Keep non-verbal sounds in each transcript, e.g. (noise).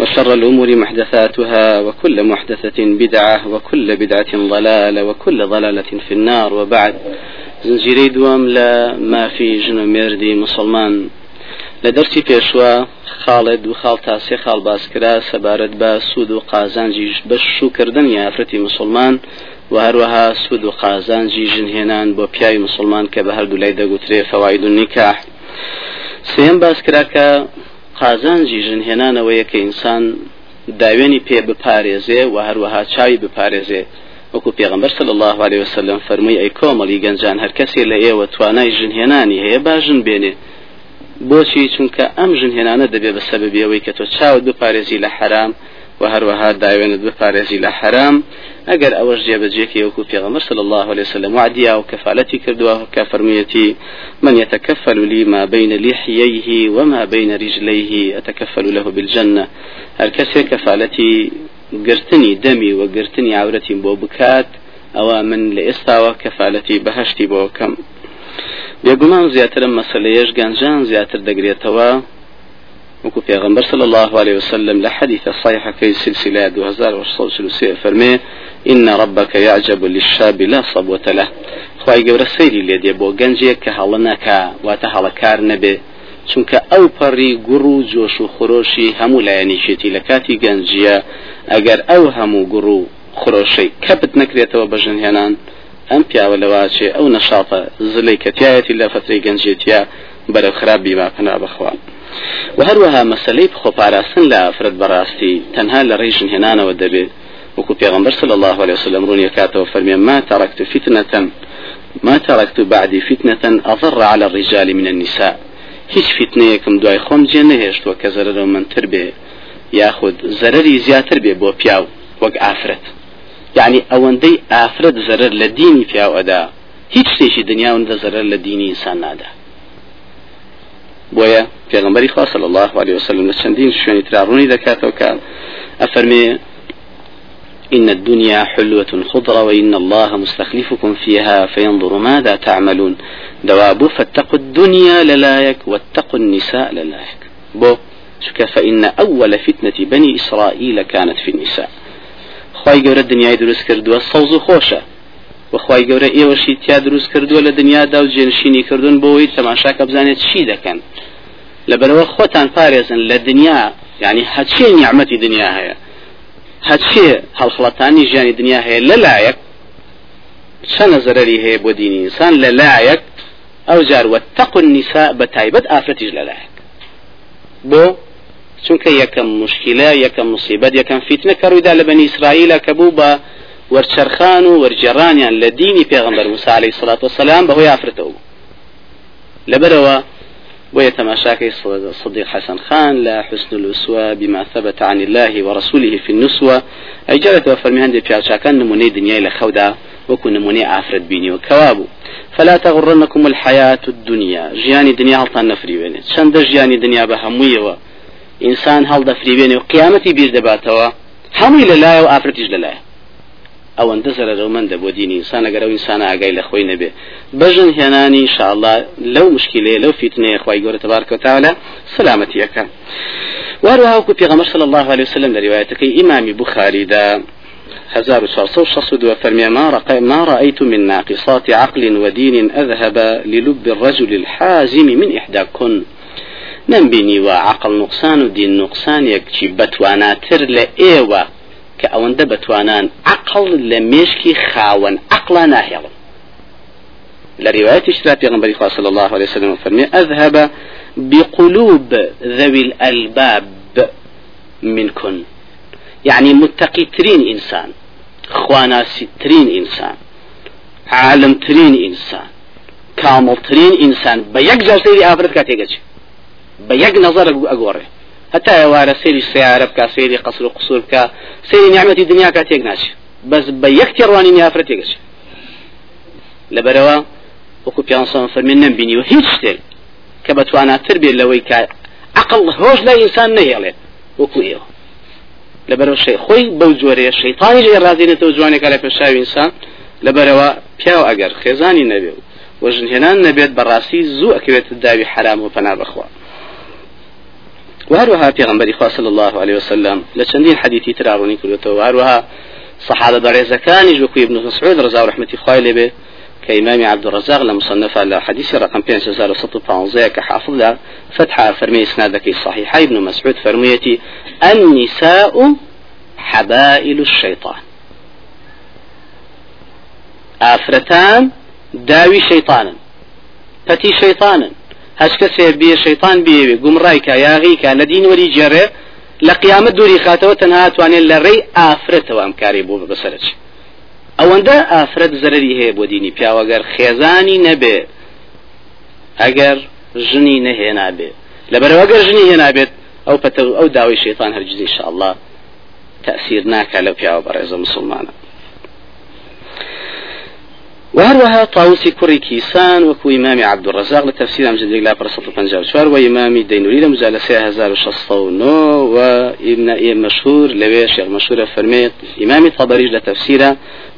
وشر الأمور محدثاتها وكل محدثة بدعة وكل بدعة ضلالة وكل ضلالة في النار. وبعد زنجيري دوام لا ما في جنو مردي مسلمان. لدرسي بيشوا خالد و خاڵ تاسێ خاڵ باسکرا سەبارەت بە سوود و قازانجی بەشوکردن یافرەتی مسلمان. و هەروەها سوود و قازانجی ژنهێنان بۆ پیاوی مسلمان کە بە هەردوو لای دەگوترێ فەواید و قازانجی ژنهێنانەوەیە کە ئینسان داوێنی پێ بپارێزێ و هەروەها چاوی بپارێزێ. وەکو پێغمبەر صلی الله عليه وسلم فەرمووی ئەی کۆمەڵی گەنجان هەر کەسێ لە ئێوە توانای ژنهێنانی هەیە باژن بێنێ. بۆچی؟ چونکە ئەم ژنهێنانە دەبێت بە سەبەبیەوەی کە تۆ چاوت بپارێزی لە حرام و هەروەها داوێنت بپارێزی لە حرام. ئەگەر ئەوەش جێبەجێکی وەکو پێغەمبەر صلی الله عليه وسلم وعدیا و کەفالەتی کردووە کە فەرموویەتی من يتكفل لي ما بين لحييه وما بين رجليه أتكفل له بالجنة. هر کەسێ کەفالەتی گرتنی دەمی و گرتنی عورەتی بۆ بکات ئەوە من لە ئێستاوە کەفالەتی بەهشتی بۆ کەم بێگومان زیاترم مەسلەیەش گەنجان زیاتر دەگرێتەوە وكو پیغمبر صلى الله عليه وسلم لحديث صحيح في سلسلة 2833 فرمي إن ربك يعجب للشاب لا صبوة له. خواهي قبر السيري اللي دي بو گنجيك كهالناكا واتهالكار نبي چونکە ئەو پەڕی گوڕ و جۆش و خۆشی هەموو لایەنیشێتی لە کاتی گەنجە ئەگەر ئەو هەموو گوڕ و خۆشەی کەپت نەکرێتەوە بەژن هێنان ئەم پیاوە لەواچێ ئەو نەشاتە زلەی کەتیایەتی لە فترەی گەنجێتە بەرەو و هەروەها مەسلەی خۆپاراستن لە ئافرەت بەڕاستی تەنها لە ڕێژن هێنانەوە دەبێت وكو پیغمبر صلى الله عليه وسلم رون يكاته وفرمي ما تركت فتنة ما تركت بعدي فتنة أضر على الرجال من النساء. هیچ فتنەیەکم دوای خۆم جێ نەهێشتووە کە زەرەرە منتر بێ یاخود زەرەری زیاتر بێ بۆ پیاو وەک ئافرەت. یعنی ئەوەندەی ئافرەت زەرەر لە دینی پیاوەدا هیچ شتێکی دنیاوەندە زەرەر لە دینی ئینسان نادا. بۆیە پێغمبەری خوا صلی الله عليه وسلم لە چەندین شوێنی تراڕوونی دەکاتەوە کە ئەفەرمێ إن الدنيا حلوة خضرة وإن الله مستخلفكم فيها فينظر ماذا تعملون. دواب فاتقوا الدنيا للايك واتقوا النساء للايك. بو شك فإن أول فتنة بني إسرائيل كانت في النساء. خواهي قورة الدنيا يدرس كردوا الصوز خوشة وخوای گەورە ئێوەشی تیا دروست کردووە لە دنیادا و جێنشینی کردوون بۆەوەی تەماشاکە بزانێت پارێزن لە دنیا یعنی هەچێ نیعممەتی دنیا هەیە هەچێ هەڵخڵەتانی ژیانی دنیا هەیە لەلایەک چەنە زەرری هەیە بۆ دینی ئینسان لەلایەک ئەو جار وەتەق النساء بە تایبەت ئافرەتیش لەلایەک بۆ چونکە یەکەم مشکلە یەکەم مصیبەت یەکەم فیتنە کە ڕوویدا لە بەنی ئیسرائیلە کە بوو بە وەرچەرخان و وەرجێڕانیان لە دینی پێغمبەر موسا عليه الصلاة والسلام بەهۆی ئافرەتەوە لەبەرەوە تەماشاکەی صديق حسن خان لا حسن الأسوة بما ثبت عن الله ورسوله في النسوة. أي وفرمي هندي كان نموني دنيا لخودا وكو نموني آفرت بيني وكوابو. فلا تغرنكم الحياة الدنيا. جياني دنيا هل نفري بيني؟ شند جياني دنيا بهموية إنسان هل دفري بيني؟ وقيامتي بير دباتوا همي لله وآفرتش لله ئەوەندە زەرەرەومەندە بۆ دینی ئینسان ئەگەر ئەو ئینسان ئاگای لە خۆی نەبێ. بەژن هێنانی شاءله لەو مشکلەیە لەو فیتنەیە خی گەورە تبارکەتاالە سلامەتیەکە وهروهاوكو پیغمبر صلى الله عليه وسلم لروايتك إمام بخاري دا هزار وصدو فرمي ما, رقى ما رأيت من ناقصات عقل ودين أذهب للب الرجل الحازم من إحداكن نمبيني وعقل نقصان ودين نقصان يكشي بتواناتر لإيوة کە ئەوەندە بەتوانان عقل لە مێشکی خاوەن عقلا ناهێڵن. لە رواية اشترى پیغمبر صلى الله عليه وسلم فرمي أذهب بقلوب ذوي الألباب منكن يعني متقي ترين إنسان خواناسي ترين إنسان عالم ترين إنسان كامل ترين إنسان بيك جلسيري آفرت كاتيجا بيك نظر أقوره هەتا ئێوارە سێری سیارە بکە سێری قەسر و قسوور بکە سێری نیعممەتی دنیا کا تێک ناچێت بەس بە یەک تێڕوانی یافرەت تێگەچ لەبەرەوە وەکو پیانسان فەرمێن نەمبینی و هیچ شتێک کە بەتواناتر بێت لەوەی کا عقل هۆش لای ئینسان نەهێڵێ وەکو ئێوە لەبەرەوە شەی خۆی بەو جۆرەیە شەیتانی ژێ ڕازێنێتەوە جوانێکە لە پێشاوی ئینسان لەبەرەوە پیاو ئەگەر خێزانی نەبێ و وەژنهێنان نەبێت بەڕاستی زوو ئەکەوێت داوی حرام و پەنا بخوا. وهروها پیغمبر خوا صلى الله عليه وسلم لچندین حدیثی تراڕونی کردوتەوە. وهروها صحابة بەڕێزەکانی وەکو ابن مسعود رضا و رحمەتی خوای لێبێ كإمام عبد الرزاق لمصنف على حديث رقم 5115 كحافظ لا فتح فرمي إسنادك الصحيح ابن مسعود فرميتي النساء حبائل الشيطان ئافرەتان داوی شەیطانن پەتی شەیطانن هەچ کەسێ بێ شەیطان بێوێ گومڕایکە یاغیکە لە دین وەری جێڕێ لە قیامەت دووری خاتەوە تەنها توانێت لە ڕێی ئافرەتەوە ئەم کاری بۆ بەسەرچ ئەوەندە ئافرەت زەرری هەیە بۆ دینی پیاوەگەر خێزانی نەبێ ئەگەر ژنی نەهێنابێ لەبەرەوەگەر ژنی هێنابێت ئەو پەتە ئەو داوای شەیطان هەرگیز ئینشاء الله تأثير ناكا لو پیاوە بەڕێزە مسلمانە. وهروها طاووسی کوڕی کیسان وەکو ئیمامی عبدالرزاق لە تفسیر ئەم جدێک لا پرسە پنجاب چوار و ئیمامی دەینوری لە مجالە سێ هزار و شەست و نۆ و ئیبن ئێ مەشهور لەوێ شێخ مەشهورە فەرمێت ئیمامی طبریش لە تفسیرە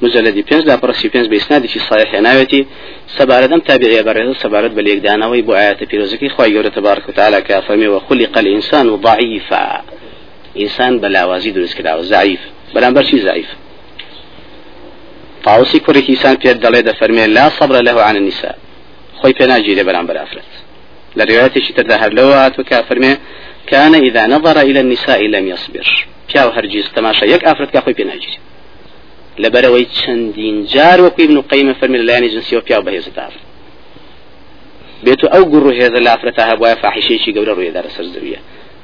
مجلدی پێنج لا پرسی پێنج بێسنادێکی صحیح هێناوێتی سەبارەت ئەم تابعیە بەڕێز سەبارەت بە لێکدانەوەی بۆ ئاەتە پیرۆزەکەی خی گەورە تبارك وتعالى فەرمێ وخلق الإنسان ضعيفا إنسان بلاوازي دروست کراوە ضعيف بەرامبەر چی ضعيف طاوسی کوڕێکی ئسان پێ دەڵێ دەفەرمێ لا صبر له عن النساء. خۆی پێ ناگیرێ بەرامبەر ئافرەت لە روايتێکی تردا هەر لەوە هاتوو کا فەرمێ كان إذا نظر إلى النساء لم يصبر. پیاو هەرگیز تەماشا یەک ئافرەت کا خۆی پێ ناگیرێ لەبەرەوەی چەندین جار وەکو ابن قەیمە فەرمی لەلایەنی جنسیەوە پیاو بەهێزت ئافرەت بێت ئەو گوڕ و هێزە لە ئافرەتە هەبواە فاحیشەیەکی گەورە ڕوویدارە سەر زەویە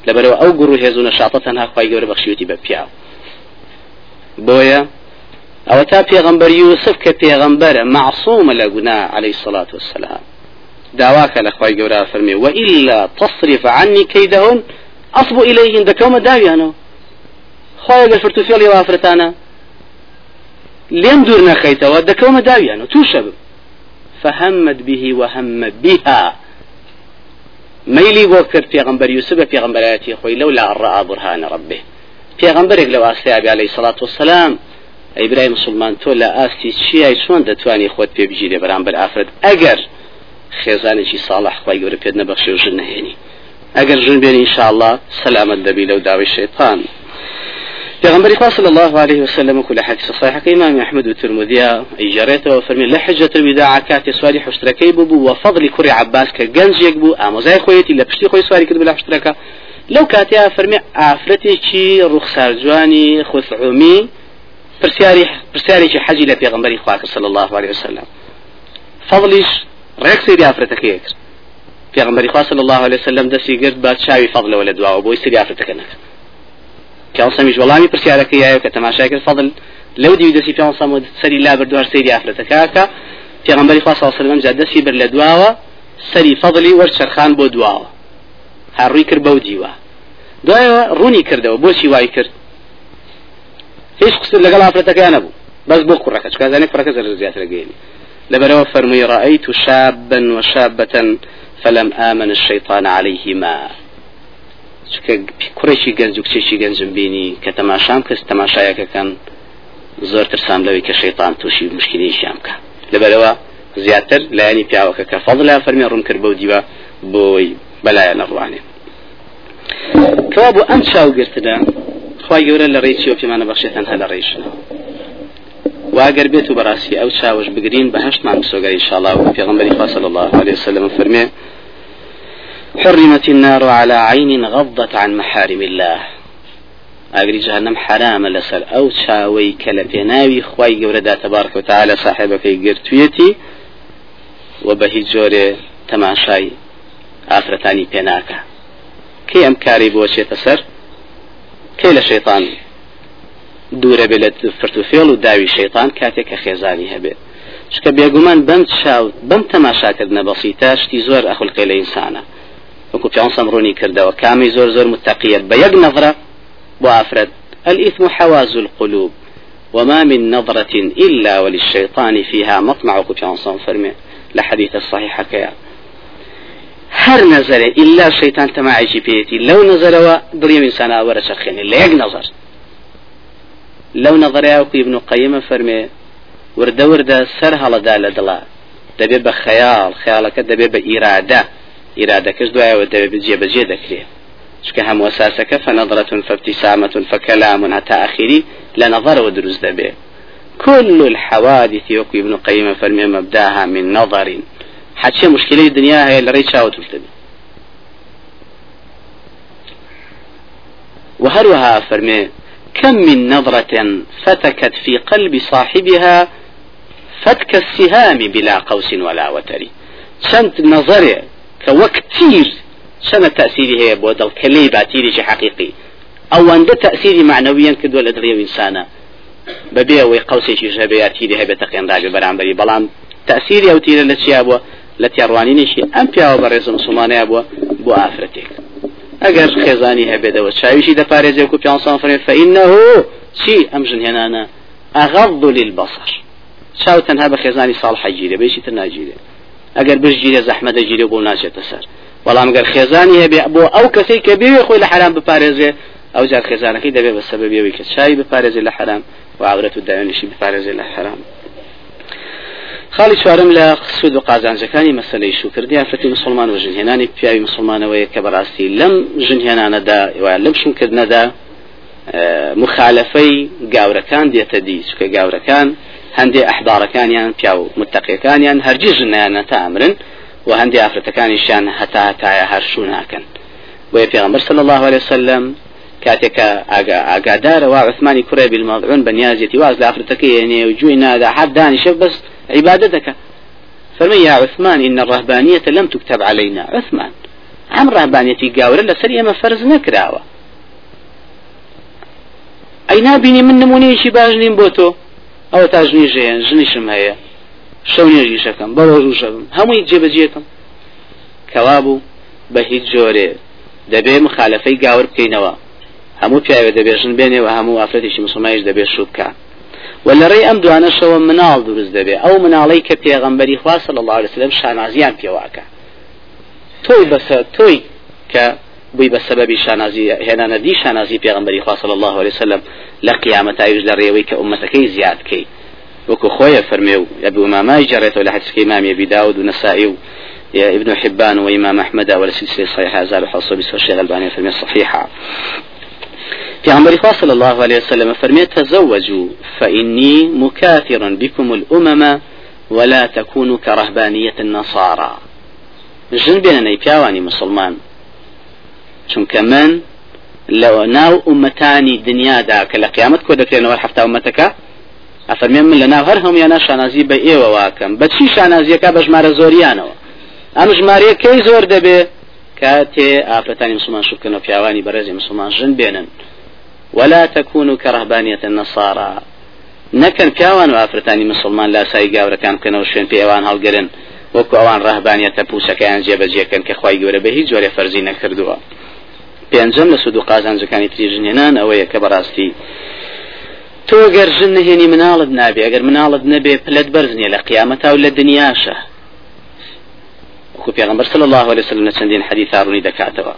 لەبەرەوە ئەو گوڕ و هێز و نەشاتە تەنها خی گەورە بەخشیوتی بە پیاو. بۆیە أو تا پیغمبر یوسف کە پێغەمبەرە معصومە لە گونا عليه الصلاة والسلام. داواکە لە خی گەورە فەرمێ وإلا تصرف عني كيدهن أصب إليهن دكومة داويانو خۆی لە فرتوفێڵی وافرەتانە. لێم دوور نەخەیتەوە دەکەومە داویانە تووشە بم فهمت به وهم بها. ميلي بۆ کرد پێغمبەر یوسف بە پێغمبەرەتی خۆی لەو لا ڕە برهانە ڕبێ پێغمبەرێک لە واستیابی عليه الصلاة والسلام ئەیبرای مسلمان تۆ لە ئاستی چیای چۆن دەتوانی خۆت پێ بگیرێ بەرامبەر ئافرەت ئەگەر خێزانێکی ساڵح خی گەورە پێت نەبەخشێ و ژن نهێنی ئەگەر ژن بێنی انشاءله سەلامت دەبی لەو داوای شێطان پیغمبر صلى الله عليه وسلم كل حديث صحيح كإمام أحمد والترمذي إجارته وفرمي لحجة الوداع كات سواري حشتركي ببو وفضل كري عباس كجنز يكبو أموزاي خويتي لبشتي خوي سواري كدب حشتركا لو كاتيا فرمي عفرتي كي رخصار جواني خثعومي پرسیاری پرسیارێکی حەجی لە پێغمبەری خواکە صلی الله عليه وسلم. فضلیش ڕێک سەیری ئافرەتەکەی کرد پێغمبەری خوا صلی الله عليه وسلم دەستی گرت با چاوی فضلەوە لە دواوە بۆی سەری ئافرەتەکە نەکرد. پیانسەمیش وەڵامی پرسیارەکەی یایە کە تەماشای کرد فضل لەو دیوی دەستی پیانسەم و سەری لا بردوار سەیری ئافرەتەکەکە پێغمبەری خوا صلی الله عليه وسلم جا دەستی بر لە دواوە سەری فضلی وەرچەرخان بۆ دواوە. هەڕووی کرد بەو دیوە. دوایەوە ڕوونی کردەوە بۆچی وای کرد؟ هیچ قسم لەگەڵ ئافرەتەکە نەبوو بەس بۆ کوڕەکە چکازانێک کوڕەکە زەر زیاتر گەێنی لبروا فرمي رأيت شابا وشابة فلم آمن الشيطان عليهما. کوڕێکی گەنج و کچێکی گەنجم بینی کە تەماشام کەس تەماشایەکەکەن زۆر ترسام لەوەی کە شەیطان تووشی مشکلیشیان بکە لەبەرەوە زیاتر لایانی پیاوەکە کە فەضلا فەرمی ڕوون کرد بەو دیوە بۆی بەلایە نەڕوانێ کەوا بۆ ئەم خی گەورە لە ڕێی چیۆ پێمانە بەخشێتەن هە لە ڕێیشنەوە واگەر بێت و بەڕاستی ئەو چاوش بگرین بە هەشتمان بسۆگەری شاڵا و پێغمبەری خاصل الله عليه وسلم فرمێ حرمت النار على عين غضت عن محارم الله. ئاگری جهنم حرامە لەسەر ئەو چاوەی کە لە پێناوی خی گەورەدا تەبارکە و تعالە صاحبەکەی گرتوویەتی و بە هیچ جۆرێ تەماشای ئافرەتانی پێناکە. کەی ئەم کاری بۆچێتە سەر؟ کەی لە شەیطان دوورە بێت لە فرتوفێڵ و داوی شەیطان کاتێک کە خێزانی هەبێت چکە بێگومان بەم چاو بەم تەماشاکردنە بەسیتا شتی زۆر ئەخلقی لە ئینسانە. وەکو پیانسەم ڕوونی کردەوە کامی زۆر زۆر متەقیە بە الإثم حواز القلوب وما من نظرة إلا وللشيطان فيها مطمع. كتان فرمي لحديث الصحيح كيا هر نظر إلا الشيطان تماعي بيتي لو نظر دريم إنسان ورشخين إلا يك نظر. لو نظر يا ابن قيم فرمي وردە وردە سەر هەڵەدا لە دڵا دەبێت بە خەیاڵ خیاڵەکە دەبێت بە ئیرادە ئیرادەکەش دوایەوە دەبێت جێبەجێ دەکرێت چکە هەم وەساسەکە فنظرة فابتسامة فكلام حتى آخره لنظر ودروز دبي كل الحوادث يقول ابن قيم فرمي مبدأها من نظر حتى مشكلة الدنيا هي اللي ريتشا وتلتبي. وهروها فرمي كم من نظرة فتكت في قلب صاحبها فتك السهام بلا قوس ولا وتر. شنت نظري كوكتير شنت تأثيري هي بودل كلي باتيري حقيقي. أو عند تأثيري معنويا كدو الأدرية إنسانا. ببيع وي قوسي شي جبياتيري هي بتقين راجل برامبري. بلام تأثيري أو تيري لتشي أبوه لتي أرواني نشي أم بيا وبرز مسلماني أبوه بو آفرتك ئەگەر خێزانی هەبێتەوە چاویشی دەپارێزێ و پیانسان فرێ فإنه چی ئەم ژن هێنانە ئەغەض للبصر. چاو تەنها بە خێزانی ساڵ حەگیرێ بێشی تر ناگیرێ. ئەگەر بژگیرێ زەحمە دەگیرێ بۆ ناچێتە سەر. بەڵام گەر خێزانی هەبێ بۆ ئەو کەسەی کە بێوێ خۆی لە حرام بپارێزێ ئەو جار خێزانەکەی دەبێ بە سەبەبیەوەی کە چاوی بپارێزێ لە حرام و عورەت و داوێنشی بپارێزێ لە حرام. خاڵی چوارم لە سود و قازانجەکانی مەسلەی شوکردی ئافرەتی مسلمان و ژنهێنانی پیاوی مسلمانەوەی کە بەڕاستی لەم ژنهێنانەدا لەم شونکردنەدا مخالفەی گاورەکان دێتە دی. چکە گاورەکان هەندێ ئەحبارەکانیان پیا و متتەقیەکانیان هەرگی ژنیانە تا ئەمرن و هەندێ ئافرەتەکانیشان هەتا هەتایە هەرشوو ناکەن بۆیە پێغمبەر صلی الله عليه وسلم کاتێکە وا عثمانی کوڕێ بالمەڵعون بە نیازێتی واز لە ئافرەتەکە هێنێ و جووی نادا حد دانیشە بەست عبادتك فرمي يا عثمان إن الرهبانية لم تكتب علينا. عثمان عم رهبانيتي قاورة لسرية ما فرز نكراوة. ئەی نبینی من نمونەیەکی باش نیم بۆ تۆ ئەوە تا ژنی ژێن ژنیشم هەیە شەو نێژیشەکەم بە ڕۆژوشەکەم هەمووی جێبەجێکم کەوا بوو بە هیچ جۆرێ دەبێ مخالەفەی گاور بکەینەوە هەموو پیاوێ دەبێژن بێنێ و هەموو ئافرەتێکی مسلمانیش دەبێت شوو بکە ولري أم دوانا شو منال دروز دبي أو منالي كبيغمبري خوا صلى الله عليه وسلم شانازيان بيواكا. توي بس توي ك بوي بسبب شانازي هنا ندي شانازي بيغمبري خوا صلى الله عليه وسلم لقيامة ايج لريوي كأمتكي زياد كي. وكو خويا فرميو أبو امام جريت ولا حدث امام أبي داود ونسائي يا ابن حبان صحيحة زال حصل بس الشيخ الباني في الصحيحه پیامبری خوا صلی الله عليه وسلم فرمي تزوجوا فإني مكاثر بكم الأمم ولا تكونوا كرهبانية النصارى. جن بيننا پیاوانی مسلمان. چونکە من لو ناو أمتاني دنيا دا لە قیامەت کۆ دەکرێنەوە هەفتا ئومەتەکە ئەفەرمێ من لە ناو هەر هەمویانە شانازی بە ئێوە واکەم. بە چی شانازیەکە؟ بە ژمارە زۆریانەوە. ئەم ژمارەیە کەی زۆر دەبێ؟ کاتێ ئافرەتانی مسلمان و پیاوانی بەرەزی مسلمان ژن بێنن ولا تكونوا كرهبانية النصارى. نەکەن پیاوان و ئافرەتانی مسلمان لا سای گاورەکان بکەنەوە شوێن پێوان هەڵگرن وەکو ئەوان ڕەهبانیەتە پوچەکەیان جێبەجێکەن کە خی گەورە بە هیچ جۆرە فەرزی نەکردووە پێنجەم لە سود و قازانجەکانی تریژنێنان ئەوەیە کە بەڕاستی تۆ گەر ژن نهێنی مناڵت نابێ ئەگەر مناڵت نەبێ پلت بەرزنیە لە قیامەتا و لە دنیاشە وەکو پێغمبەر صلى الله عليه وسلم چەندین حديث ڕوونی دەکاتەوە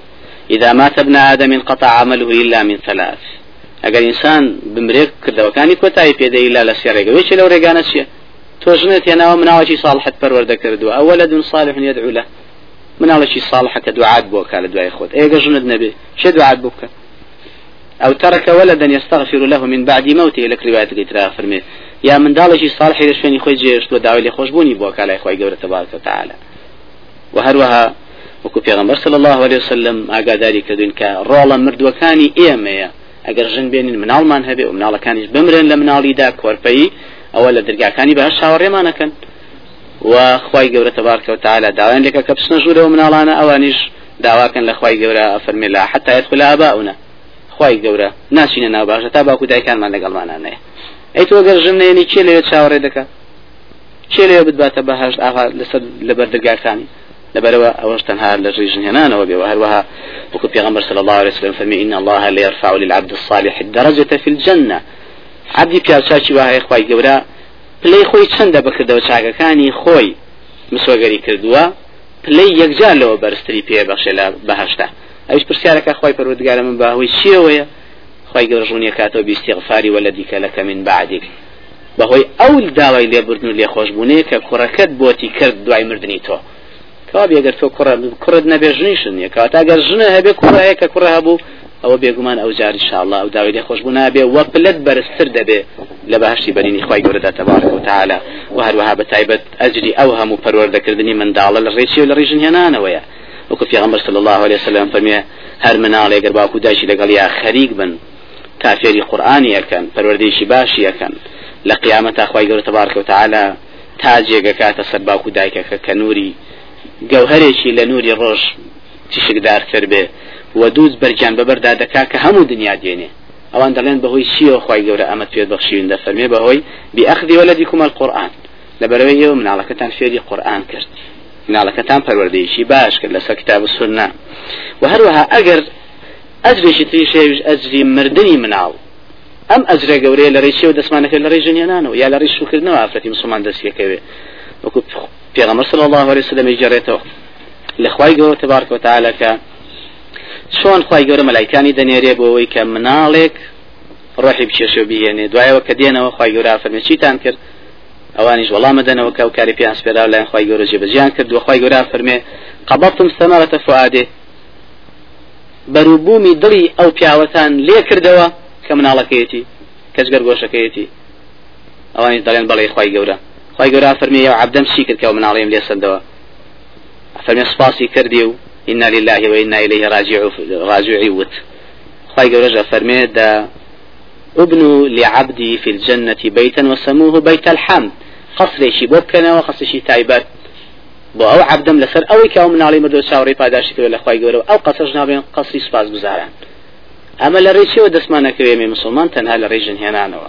إذا مات ابن آدم انقطع عمله إلا من ثلاث. ئەگەر ئینسان بمرێک کردەوەکانی کۆتایی پێدەی لا لە سێڕێگەوەی چ لەو ڕێگانە چیە تۆژنێت تێناوە مناوەی ساڵحت پەروەەردە کردووە. ئەوە لە دون ساڵح نیە دەعولە مناڵێکی ساڵحەکە دوعات بۆ کا لە دوای خۆت. ئێگە ژنت نەبێ. چه دوعات بکە؟ ئەو تەرەکە وە لە دەنیێستاغفر له من بعدی مەوتی لە کروایەتی تررا فرمێ. یا منداڵێکی ساڵحی لە شوێنی خۆی جێشتوە داوای لێ خۆشببوونی بۆ کا لای خۆی گەورە تەبارکە تعاالە و هەروەها وەکو پێغمبەر صلی الله عليه وسلم ئاگاداری کردوین کە ڕۆڵە مردوەکانی ئێمەیە. ئەگەر ژن بێنین مناڵمان هەبێ و مناڵەکانیش بمرن لە مناڵیدا کۆرپەی ئەوە لە دەرگاکانی بەش چاوەڕێمانەکەن. و خی گەورە تبارکەوە تعالا داوایان لێکە کە بچنە ژوورەوە مناڵانە ئەوانیش داواکەن لە خی گەورە فەرمی لا حتا يدخل آباؤنا خی گەورە ناچینە ناو باشە تا باکو دایکانمان لەگەڵمانانەیە ئەی تۆ گەر ژنێنی چێ لێ چاوەڕێ دەکە؟ چێ لێ بتباتە بەهشت ئاغا لەسەر لەبەر دەرگاکانی لبروا أوش تنها للريج هنا وبي وهروها وكو بيغمبر صلى الله عليه وسلم فمي إن الله لا يرفع للعبد الصالح الدرجة في الجنة. عبدی پیاچاکی وایە خی گەورە پلەی خۆی چەندە بکردەوە چاکەکانی خۆی مسۆگەری کردووە پلەی یەکجار لەوە بەرزتری پێ بەخشێ لە بەهشتا ئەوش پرسیارەکە خی پەروەردگارە من باهۆی چیەوەیە خی گەڕژونیە کاتەوە بیستیغفاری وە لە دیکە لەکە من بعدێک بەهۆی ئەو داوای لێبوردن و لێخۆشببوونەیە کە کوڕەکەت بۆتی کرد دوای مردنی تۆ کەوا بێگەر تۆ کوڕت نەبێ ژنیشن یەکات ئەگەر ژنە هەبێ کوڕەیە کە کوڕە هەبوو ئەوە بێگومان ئەو جاری شاءله ئەو داوای لێخۆشببوو نابێ وە پلت بەرزتر دەبێ لە بەهشتی بەرینی خی گەورەدا تەبارک و تعالا و هەروەها بە تایبەت ئەجری ئەو هەموو پەروەردەکردنی منداڵە لە ڕێکی و لە ڕێژن هێنانەوەیە. وەکو پیغمبر صلی الله عليه وسلم فەرمیێ هەر مناڵێ گەر باکو دایشی لەگەڵ یا خەریک بن. کافێری قورآانی یەکەن پەروەردەیشی باشی یەکەن. لە قیامەت خی گەورە تبارکە و تعالا تاجێگە کاتە سەر گەوهرێکی لە نووری ڕۆژ تیشکدارتر بێ. و دووز بەرجان بەبەردا دەکا کە هەموو دنیا دێنێ. ئەوان دەڵێن بەهۆی چیەوە خی گەورە ئەمە پێ بەخشین دەفەرمێ بەهۆی بئەخدی وەلەدیکم القورآن. لەبەرەوەی ئێوە مناڵەکەتان فێری قورآن کرد. مناڵەکەتان پەروەردەیشی باش کرد لەسەر کتاب سنە. و هەروەها ئەگەر ئەجرێکی تری شێوش ئەجری مردنی مناڵ ئەم ئەجرە گەورەیە لە ڕێشی و دەسمانەکە لە ڕێژنیانانەوە یا لە ڕێش شوکردنەوە ئافرەتی مسلمان دەستیەکەوێ وەکو پێغەمبەر صلی الله عليه وسلم جرێتەوە لەخوای گەورە تبارک و تعالی کە چۆن خی گەورە مەلایکانی دەنێرێ بۆەوەی کە مناڵێک ڕۆحی بچێشە بهێنێ دوایەوە کە دێنەوە خی گەورە فەرمێ چیتان کرد؟ ئەوانیش وەڵامە دەنەوە کە و کاری پێیان سپێرا لایەن خی گەورە جێبەجیان کرد و خی گەورە فەرمێ قبضتم ثمرة فؤاده بەروبوومی دڵی ئەو پیاوەتان لێ کردەوە کە مناڵەکەیەتی کەسگەر گۆشەکەیەتی. ئەوانی دەڵێن بەڵێ خی گەورە. خی گەورە فەرمی یا عبدەم چی کرد کە مناڵیم لێ سندەوە؟ فەرمی سپاسی کردی و إنا لله وإنا إليه راجع راجعي وت. خواهي قولجا فرمي دا ابنوا لعبدي في الجنة بيتا وسموه بيت الحمد. قصر بوبكنا وقصر شي تايبات بۆ ئەو عبدەم لەسەر ئەوەی کە مناڵی مردو چاوەڕی پاداشی کرد لە خی گەورە ئەو قەسەش نابێن قەسی سپاس گوزاران. ئەمە لە ڕێچەوە دەستمانەکەوێ مسلمان تەنها لە ڕێژن هێنانەوە.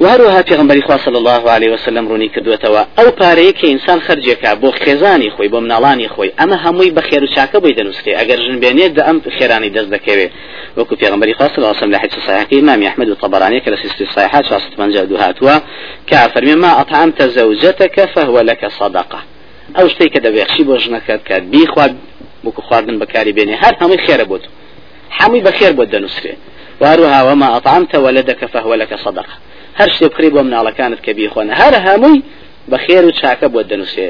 وهروها پیغمبری خوا صلی الله علیه وسلم رونی کردوتەوە. ئەو پارەیە کە ئینسان خرجێکا بۆ خێزانی خۆی بۆ مناڵانی خۆی. ئەمە هەمووی بە خێر و چاکە بۆی دەنووسێ ئەگەر ژن بێنێت دە ئەم خێرانی دەست دەکەوێت وەکو الله علیه وسلم لە حدیث امام احمد و طبراني كلا سيستي صحيحات شاست من جادو هاتوا كافر مما أطعمت زوجتك فهو لك صدقة. أو شتي كده بيخشي بوجنك كاد بيخوا بوكو خواردن بكاري بيني هر همي خير بود همي بخير بود دنسري وهروها وما أطعمت ولدك فهو لك صدقة. هەر شتێ بخری بۆ مناڵەکانت کە بیخۆنە. هەر هەمووی بە خێر و چاکە بۆ دەنووسێ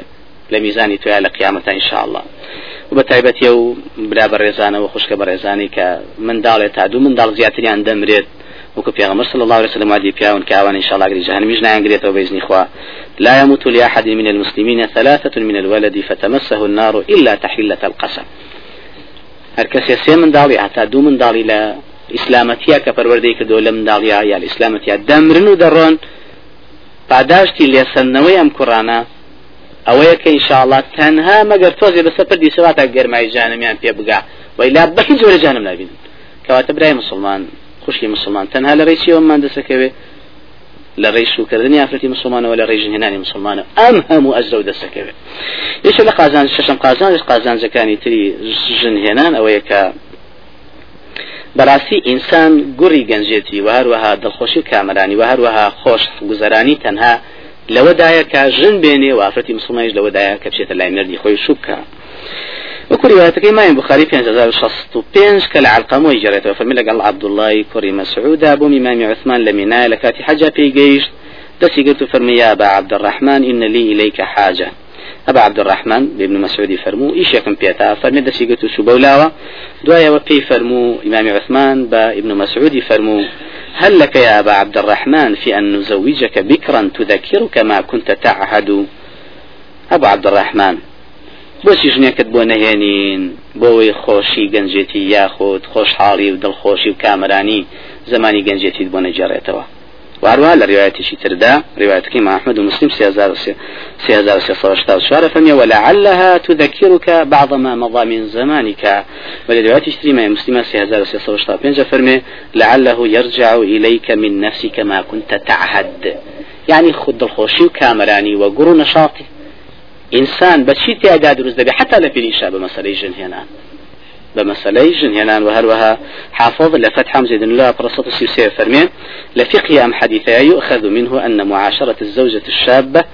لە میزانی تویا لە قیامەتە انشاءله و بە تایبەتی و برا بەڕێزانەوە خوشکە بەڕێزانی کە منداڵێ تا دوو منداڵ زیاتریان دەمرێت. وكو في غمر صلى الله عليه وسلم وادي بياون كاوان إن شاء الله قري جهنم يجنا ينقريته وبإذن إخوة لا يموت لأحد من المسلمين ثلاثة من الولد فتمسه النار إلا تحلة القسم. هركس يسي من دالي حتى دو من دالي لا ئیسلامەتیا کە پەروەردەی کردو لە منداڵیا یا ئیسلامەتیا دەمرن و دەڕۆن پاداشتی لێسەندنەوەی ئەم کوڕانە ئەوەیە کە ئینشاءڵات تەنها مەگەر تۆزێ بەسەر پردی سەواتە گەرمای جانمیان پێ بگا ویلا بەهی زۆرە جانم نبین کەواتە برای مسلمان خوشی مسلمان. تەنها لە ڕێسیەوەمان دەسەکەوێ لە ڕێی شوکردنی ئافرەتی مسلمانەوە لە ڕێژن هێنانی مسلمانە ئەم هەموو ئەجر و دەسەکەوێت یەکێک لە قازان؟ شەشەم قازان قازانجەکانی تری ژن هێنان ئەوەیە کە بەڕاستی ئینسان گوڕی گەنجێتی و هەروەها دڵخۆشی و کامرانی و هەروەها خۆش گوزەرانی تەنها لەوەدایە کە ژن بێنێ و ئافرەتی مسلمانیش لەوەدایە کە بچێتە لای مردی خۆی شوبکە وكل روايتك ما بخاري في جزاء شخص بينش كلا علقم ويجريته فمن لقال عبد الله كوري مسعود أبو إمام عثمان لمنا لكاتي حاجة في جيش دسي قلت فرمي يا أبا عبد الرحمن إن لي إليك حاجة. أبا عبد الرحمن بن مسعود فرمو إيش يكن بيتا؟ فرمي دسي قلت سبولاوة دوايا وبي فرمو إمام عثمان با ابن مسعود فرمو هل لك يا أبا عبد الرحمن في أن نزوجك بكرا تذكرك ما كنت تعهد؟ أبو عبد الرحمن بۆچی ژنێکت بۆ نەهێنین بۆەوەی خۆشی گەنجێتی یاخود خۆشحاڵی و دڵخۆشی و کامرانی زمانی گەنجێتیت بۆ نەجارێتەوە واروا لە ڕواەتێکی تردا ڕواەتەکەی محمد و مسلم سيزار فمي ولعلها تذكرك بعض ما مضى من زمانك. ولرواية اشتري مسلمة سيزار بينجا فرمي لعله يرجع إليك من نفسك ما كنت تعهد. يعني خد الخوشي وكامراني وقرو نشاطي إنسان بشي تيادا دروز دبي حتى لفي الإشاء بمسألة جن هنا بمسألة جنهنان وهروها حافظ لفتح زيد الله برصة السيوسية فرمي لفقه أم حديثة يؤخذ منه أن معاشرة الزوجة الشابة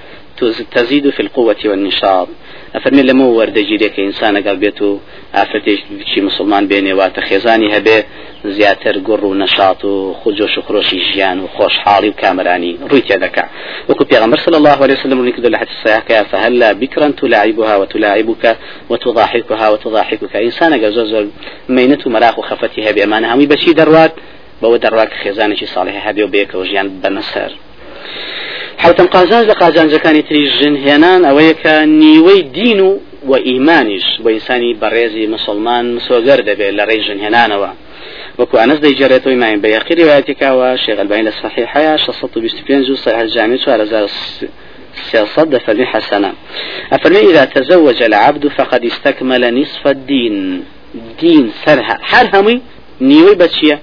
تزيد في القوة والنشاط. أفرمي لما ورد جيريك إنسان قال بيتو أفرتيش بشي مسلمان بيني وات خيزاني هبه زياتر قر ونشاط وخجوش وخروشي جيان وخوش حالي وكامراني رويت ذكا وكو بيغمبر صلى الله عليه وسلم ونكدو لحد الصياح فهلا بكرا تلاعبها وتلاعبك وتضاحكها وتضاحكك؟ إنسان قال زوزل مينة مراخ وخفتها بأمانها وي بشي دروات بو دروات خيزاني صالحة هبه وبيك وجيان بنسر حوتم قازان لە قازانجەکانی تری هێنان ئەوەیە نیوەی دین و و ئیمانیش بۆ ئینسانی بەڕێزی مسلمان مسۆگەر دەبێت لە ڕێی هێنانەوە وكو أنس دي جريتو ما بيقي روايتك وشيخ البين الصحيح حياة شصت بيستبين جو صحيح الجامع وعلى سيصد فمن حسنا أفرمي إذا تزوج العبد فقد استكمل نصف الدين. دين سرها حال همي نيوي بتشيه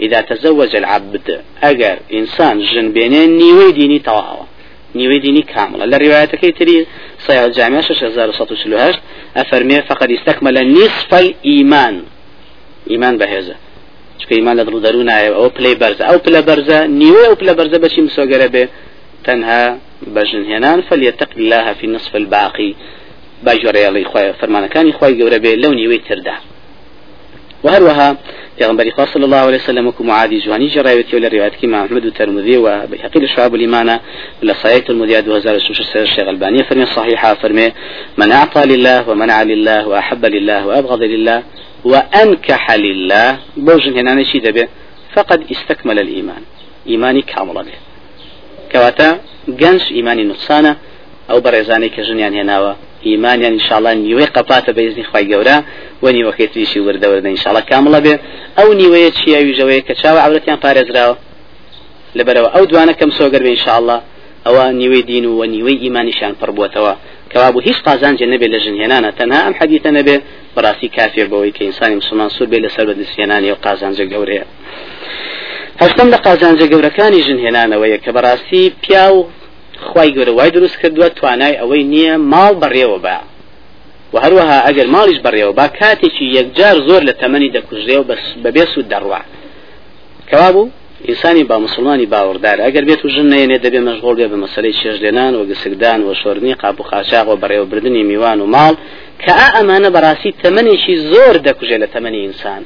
إذا تزوج العبد أجر إنسان جن بينين نيوي ديني تواوا نيوي ديني كاملة للرواية تري صحيح الجامعة وسلوهاش أفرمي فقد استكمل نصف الإيمان. إيمان بهذا. چکە ئیمان لە دڵ نایە ئەو پلی بەرزە ئەو پلە بەرزە نیوە ئەو پلە بەرزە بەچی مسۆگەرە بێ تەنها بەژنهێنان فليتق الله في نصف الباقي. باجۆرەیەڵی خۆی فەرمانەکانی خۆی گەورە بێ لەو نیوەی تردا وهروها پیغمبر خاص صلى الله عليه وسلم وكم معادي جواني جرايوتي ولا روايات كما الترمذي وبيحقي الشعب الإيمان ولا صحيح المذيع دو هزار الشيخ البانية فرمي صحيحة فرمي من أعطى لله ومنع لله وأحب لله وأبغض لله وأنكح لله بوجن هنا نشي دبي فقد استكمل الإيمان. إيماني كامل به كواتا جنش إيماني نقصانة أو برزاني كجنيان هناوه ئیمانیان انشاءله نیوەی قەپاتە بەیزنی خی گەورە و نیوەکەی تریشی وردەوردە انشاءله کامڵە بێ. ئەو نیوەیە چیاویژەوەی کە چاوە عورەتیان پارێزراوە؟ لەبەرەوە ئەو دوانە کەم سۆگەر بێ انشاءله ئەوە نیوەی دین و نیوەی ئیمانیشان پڕبووتەوە کەوابوو هیچ قازانجە نەبێت لە ژنهێنانە. تەنها ئەم حەدیتە نەبێ بەڕاستی کافێر بەوەی کە ئینسانی مسلمان سوور بێ لەسەر بەدەستێنانی و قازانجە گەورەیە. هەفتم لە قازانجە گەورەکانی ژنهێنانەوەیە کە بەڕاستی پیا و خی گەورە وای دروست کردووە توانای ئەوەی نییە ماڵ بەڕێوە بە. و هەروەها ئەگەر ماڵیش بەڕێوە با کاتێکی یەکجار زۆر لە تەمەنی دەکوژێ و بەبێ سوود دەڕوا. کەوا بوو؟ ئینسانی با مسلمانی باوەڕدار. ئەگەر بێت و ژن نێنێ دەبێ مەشغۆڵ بێ بە مەسلەی چێژلێنان و گسکدان و شۆرنی قاب و خاچاق و بەڕێوەبردننی میوان و ماڵ کە ئا ئەمانە بەڕاستی تەمەنێکی زۆر دەکوژێ لە تەمەنی ئینسان.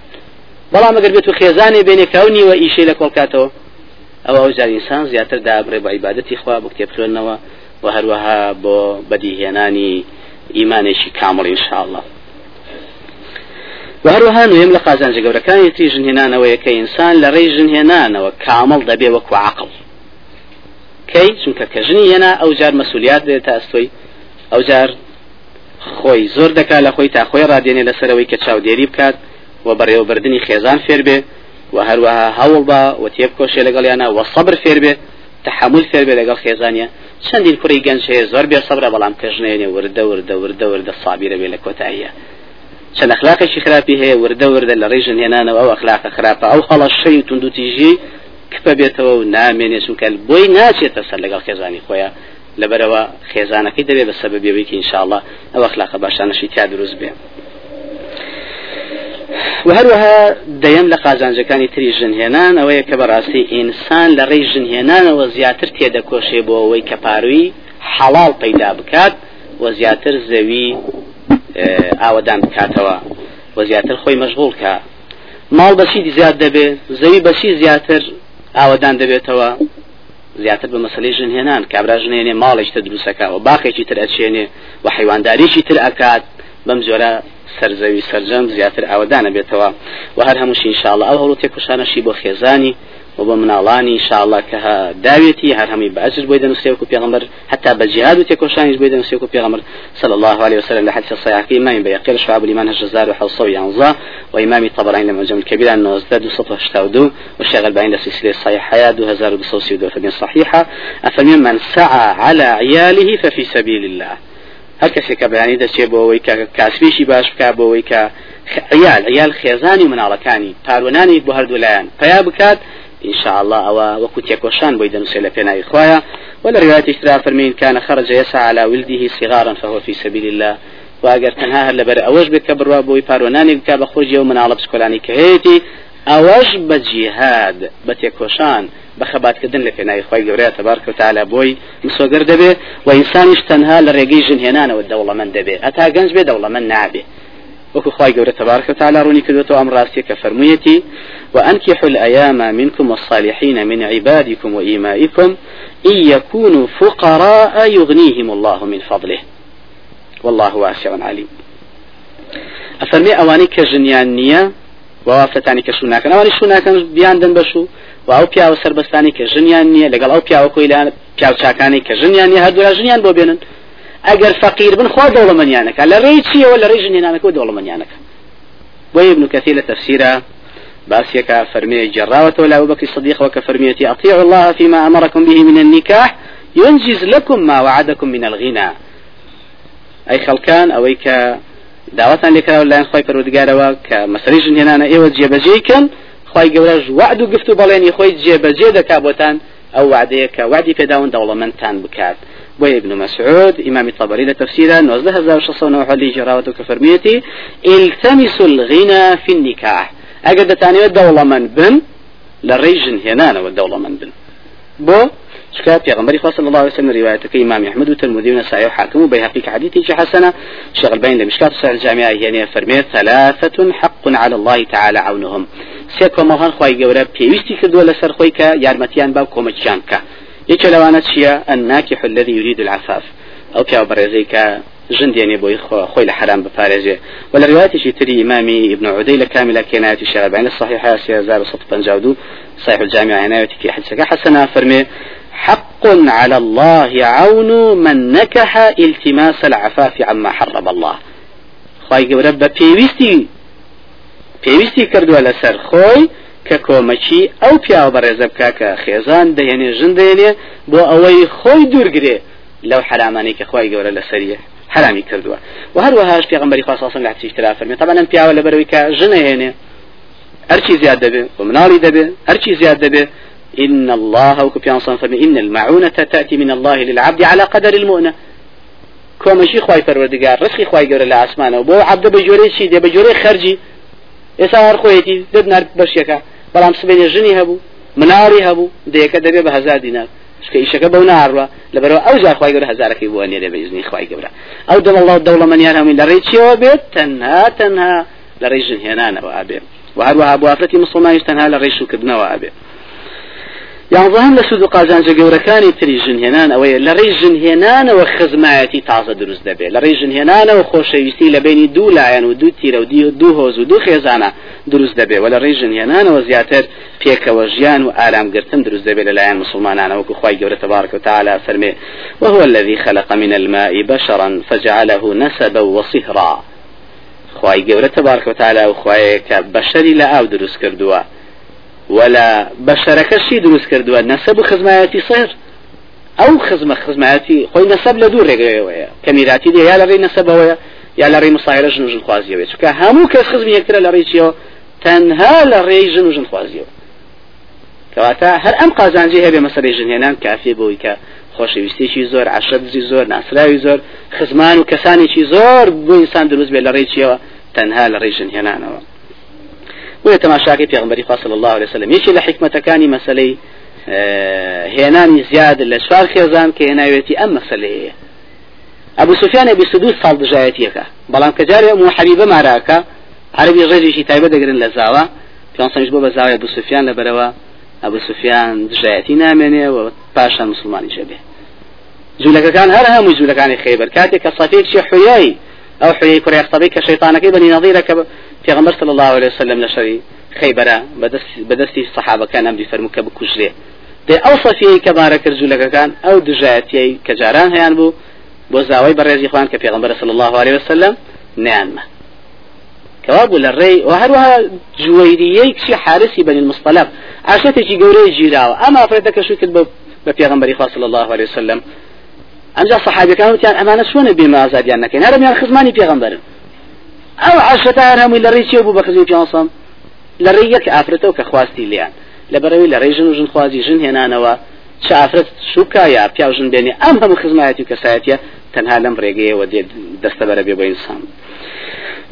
بەڵام ئەگەر بێت و خێزانێ بێنێ کەونیوە ئیشەی لە کۆڵکاتەوە ئەو ئەو جار ئینسان زیاتر دابڕێ بە عیبادەتی خوا بۆ کتێب خوێندنەوە و هەروەها بۆ بەدیهێنانی ئیمانێکی کامڵ ئینشاءالله وهروها نوێم لە قازانجە گەورەکانی تی ژنهێنانەوەیە کە ئینسان لە ڕێی ژنهێنانەوە کامڵ دەبێ وەکو عقل. کەی؟ چونکە کە ژنی هێنا ئەو جار مەسولیات دێت تا ئەستۆی ئەو جار خۆی زۆر دەکا لە خۆی تا خۆی ڕادێنێ لەسەرەوەی کە چاودێری بکات و بەڕێوەبردننی خێزان فێر بێ. وهروها هەوڵ بە وتێب کۆشێ لەگەڵیانە و سەبر فێر بێ تحمل فێر بێ لەگەڵ خێزانە چەندین کوڕی گەنج هەیە زۆر بێ سەبرە بەڵام کەژنێنێ وردە وردە وردە وردە سابیرە بێ لە کۆتاییە. چەند ئەخلاقێکی خراپی هەیە وردە وردە لە ڕێژن هێنانەوە ئەو ئەخلاقە خراپە ئەو هەڵە شەی تونند و تیژی کپە بێتەوە و نامێنێ چونکە بۆی ناچێتە سەر لەگەڵ خێزانی خۆیان لەبەرەوە خێزانەکەی دەبێت بە سەبەبێوەیەکی انشاءله ئەو ئەخلاقە باشانەشی تا دروست بێ. و هەروەها دەیەم لە قازانجەکانی تری ژنهێنان ئەوەیە کە بەڕاستی ئینسان لە ڕێی ژنهێنانەوە زیاتر تێدەکۆشێ بۆ ئەوەی کە پاروی حەڵال پەیدا بکات و زیاتر زەوی ئاوەدان بکاتەوە و زیاتر خۆی مەشغول کە. ماڵ بەچی زیاد دەبێ زەوی بەچی زیاتر ئاوەدان دەبێتەوە زیاتر بە مەسلەی ژنهێنان کابرا ژنێنێ ماڵێکتە دروستەکە و باخێکی تر ئەچێنێ و حیوانداریشی تر ئەکات بەم جۆرە سەرزەوی سەررجەم زیاتر ئاوەدانە بێتەوە. و هەر هەمووش انشاءله ئەو هەڵو تێکوشانەشی بۆ خێزانی و بۆ مناڵانی انشاءله کە داوێتی هەر هەمی بەجر بۆی دەنووسێ و پێغمبەر حتا بەجیهاد و تێکۆشانیش بۆی دەنووسێ و پێغمبەر صلى الله عليه وسلم لحديث الصحيح إمام بيقيل شعب الإيمان هجزار وحوصو ينظى وإمام الطبراني لما جمع الكبير عن نوزداد وسطه اشتاودو والشيخ البعين لسلسلة صحيحة يا دو هزار بصوصي ودو فمن صحيحة أفمن من سعى على عياله ففي سبيل الله. هەر کەسێکە بەیانی دەچێت بۆەوەی کە کاسبیشی باش بک بۆەوەی کە عیال عیال خێزانی مناڵەکانی پارۆنانی بۆ هەردوو لایەن. پیا بکات إن شاء الله أو وكنت يكوشان بيد نسيل بينا إخوايا ولا رواية اشترى فرمين كان خرج يسعى على ولده صغارا فهو في سبيل الله. واگەر تەنها هەر لەبەر ئەوەش بێت کە بڕوا بۆی پارۆنانی بکە بە خۆشی و مناڵە پسکۆلانی کە هەیەی ئەوەش جیهاد بە خەباتکردن لە پێناوی خۆی گەورەیە تەبارکە و تعالی بۆی مسۆگەر دەبێ و ئینسانیش تەنها لە ڕێگەی ژنهێنانەوە دەوڵەمەند دەبێ. ئەتا گەنج بێ دەوڵەمەند نابێ. وكو خواي قولة تبارك وتعالى روني كدوتو أمر راسي كفرميتي وأنكحوا الأيام منكم والصالحين من عبادكم وإيمائكم إن يكونوا فقراء يغنيهم الله من فضله. والله واسع عليم أفرمي أواني كجنيان نية ووافتاني كشوناكن أواني شوناكن بيان دن بشو و ئەو پیاوە سربەستانی کە ژنیان نییە لەگەڵ ئەو پیاوە کۆیلان پیاو چاکانی کە ژنیان نیە هەردوورا ژنیان بۆ بێنن. ئەگەر فەقیر بن خوا دەوڵەمەنیانەکە. لە ڕێی چیەوە لە ڕێی ژنێنانەکە و دەوڵەمەنیانەکە. بۆ ابن كثير لتفسيره باسيك فرمي جراوة ولا أبو بكر الصديق وكفرميتي أطيعوا الله فيما أمركم به من النكاح ينجز لكم ما وعدكم من الغنى. أي خلكان أو ك دعوتان لك ولا خوي پروردگارەوە کە مەسەری ژنێنانە ئێوە جێبەجێکن خی گەورەش وعد و گفت و بەڵێنی خۆی جێبەجێ دەکا بۆتان ئەو وعدەیە کە وعدی پێداون دەوڵەمەندتان بکات. بۆ ابن مسعود إمام الطبري لتفسيره نوزده هزار شخصون حلي جراوة كفرميتي التمسوا الغنى في النكاح أجد تاني الدولة من بن للريجن هنا والدولة من بن. بو شكات يا غمري صلى الله عليه وسلم روايتك إمام أحمد وترمذي ونسائي وحاكم وبيهقي كحديث حسنة شغل بين الصحيح الجامعة يعني فرميت ثلاثة حق على الله تعالى عونهم. سيكو مهان خواهي قورا بيوستي كدو لسر خويك يارمتيان باو كومتشان كا يك لوانت شيا الناكح الذي يريد العفاف. أو كاو برزي كا جند يعني بوي خوي لحرام بفارجه ولا رواية شي تري إمامي ابن عدي كاملة كينات الشراب عن الصحيحة سيازار صوت بنجاودو صحيح الجامع عنايتي في حدثك حسنا فرمي حق على الله عون من نكح التماس العفاف عما حرم الله. خواهي رب بيويستي بيويستي كردو على سر خوي کە کۆمەچی ئەو پیاوە بەڕێزە بکە کە خێزان دەهێنێ ژن دێنێ بۆ ئەوەی خۆی دوورگرێ لەو حرامانەی کە خی گەورە لە سەریە حرامی کردووە. و هەروەهاش پێغمبەری خواستن لە تیشترا فەرمی طبعا پیاوە لە بەرەوەی کە ژنە هێنێ. هەرچی زیاد دەبێ ومناڵی دەبێ هەرچی زیاد دەبێ إن الله وكبيان صنفر إن المعونة تأتي من الله للعبد على قدر المؤنة. ڕسکی خی گەورە لە ئاسمانەوە بۆ عبدە بە جۆرەی چی؟ دێ بە جۆرەی خەرجی. ئێستا هەر خۆیەتی دەبنار بەشێکە بەڵام سبێنێ ژنی هەبوو مناڵی هەبوو دەیەکە دەبێ بە هزار دینار. شکە ئیشەکە بەو ناڕوە لەبەرەوە ئەو جار خخوای گەورە هزارەکەی بووە نێرە بەیزنی خخوای گەورە. ئەو دڵ الله دەوڵە منیان هەمووی لە ڕێچیەوە بێت؟ تەنها تەنها لە ڕێی ژنهێنانەوە ئەبێ. و هەروەها بۆ ئافرەتی مسلمانیش تەنها لە ڕێی شووکردنەوە ئەبێ. یانزەهم لە سود و قازانجە گەورەکانی تری ژنهێنان ئەوەیە لە ڕێی ژنهێنانەوە خزمایەتی تازە دروست دەبێت لە ڕێی ژنهێنانەوە خۆشەویستی لە بینی دوو لایەن و دوو تیرە و دوو هۆز و دوو خێزانە دروست دەبێت و لە ڕێی ژنهێنانەوە زیاتر پێکەوە ژیان و ئارامگرتن دروست دەبێت تبارك وتعالى فەرمێ وهو الذي خلق من الماء بشرا فجعله نسبا وصهرا. خواي گەورە تبارك وتعالى وخواي كبشري لا أو ولا بەشەرەکەشی دروست نەسەب و خزمایەتی سەر ئەو خزمە خزمایەتی خۆی نەسەب لە دوو ڕێگەیەوەیە کە میراتی دێ یا لە ڕێی نەسەبەوەیە یا لە ڕێی مسایرە ژن ژن خوازیەوە چکە هەموو کەس خزمی یەکترە لە ڕێیچیەوە تەنها لە ڕێی ژن و ژن خوازیەوە کەواتە هەر ئەم قازانجی هەبێ مەسەری ژنهێنان کافی بۆی کە خۆشەویستێکی زۆر عشەدزی زۆر ناسراوی زۆر خزمان و کەسانێکی زۆر بۆ ئینسان دروست بێ لە ڕێیچیەوە تەنها لە ڕێی ژنهێنانەوە بۆیە تەماشاکەی پێغمبەری فاصل الله عليه وسلم. یەکی لە حکمەتەکانی مەسلەی هێنانی زیاد لە چوار خێزان کە هێناوێتی ئەم مەسلەیە ئەبوو سفیان ئەبی سدوس ساڵ دژایەتیەکە بەڵام کە جارێ و حەبیبە ماراکە عربی ڕێژێکی تایبە دەگرن لە زاوە پێسەنج بۆ بە زاوای ئەبوو سفیان لە بەرەوە ئەبوو سفیان دژایەتی نامێنێ و پاشان مسلمانی شەبێ جوولەکەکان هەر هەموو جوولەکانی خەیبەر کاتێک کە سەفێکی حویایی ئەو حوی کوڕی قسەبی کە شەیطانەکەی بنی نظیرە کە پێغمبەر صلی الله عليه وسلم لە شەوی خەیبەرە بەدەستی سەحابەکان ئەمری فەرموو کە بکوژرێ. دێ ئەو سەفیەی کە بارە کرد جوولەکەکان ئەو دژایەتیەی کە جاران هەیان بوو بۆ زاوای بەڕێزی خوان کە صلی الله عليه وسلم نیانمە. ولا الري وهروها جويريي كشي حارسي بني المصطلق عشتي جوري جيراو اما افرتك شو كتب بپیغمبري صلى الله عليه وسلم. ئەمجا سەحابەکان ئەمانە چۆنە بێمە ئازادیان نەکەین؟ هەرمیان خزمانی پێغمبەرن ئەو هەر هەمووی لە ڕێی بوو بە خزی پیانسەم؟ لە ڕێی یەک ئافرەتەوە کە خواستی لیان. لە بەرەوەی لە ڕێژن و ژن خوازی ژن هێنانەوە چ ئافرەت سوکە یا پیاژن بێنێ ئەم هەموو خزمایەتی کەسایەتە تەنها لەم ڕێگەیەوە دێ دەستە بەرە بێ بۆ ئینسان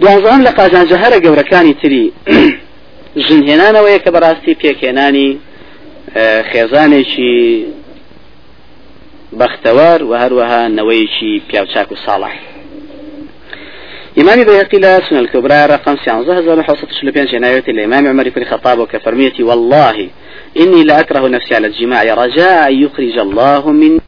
دوازان لە قازانجە هەرە گەورەکانی تری. (clears throat) ژنهێنانەوەیە کە بەڕاستی پێکێنانی خێزانێکی بەختەوار و هەروەها نەوەیەکی پیاوچاک و ساڵح. إمام بيهقي لا سنة الكبرى رقم سيانزة هزار حوصة شلبين جناية الإمام عمر بن الخطاب وكفرميتي والله إني لأكره نفسي على الجماع رجاء يخرج الله من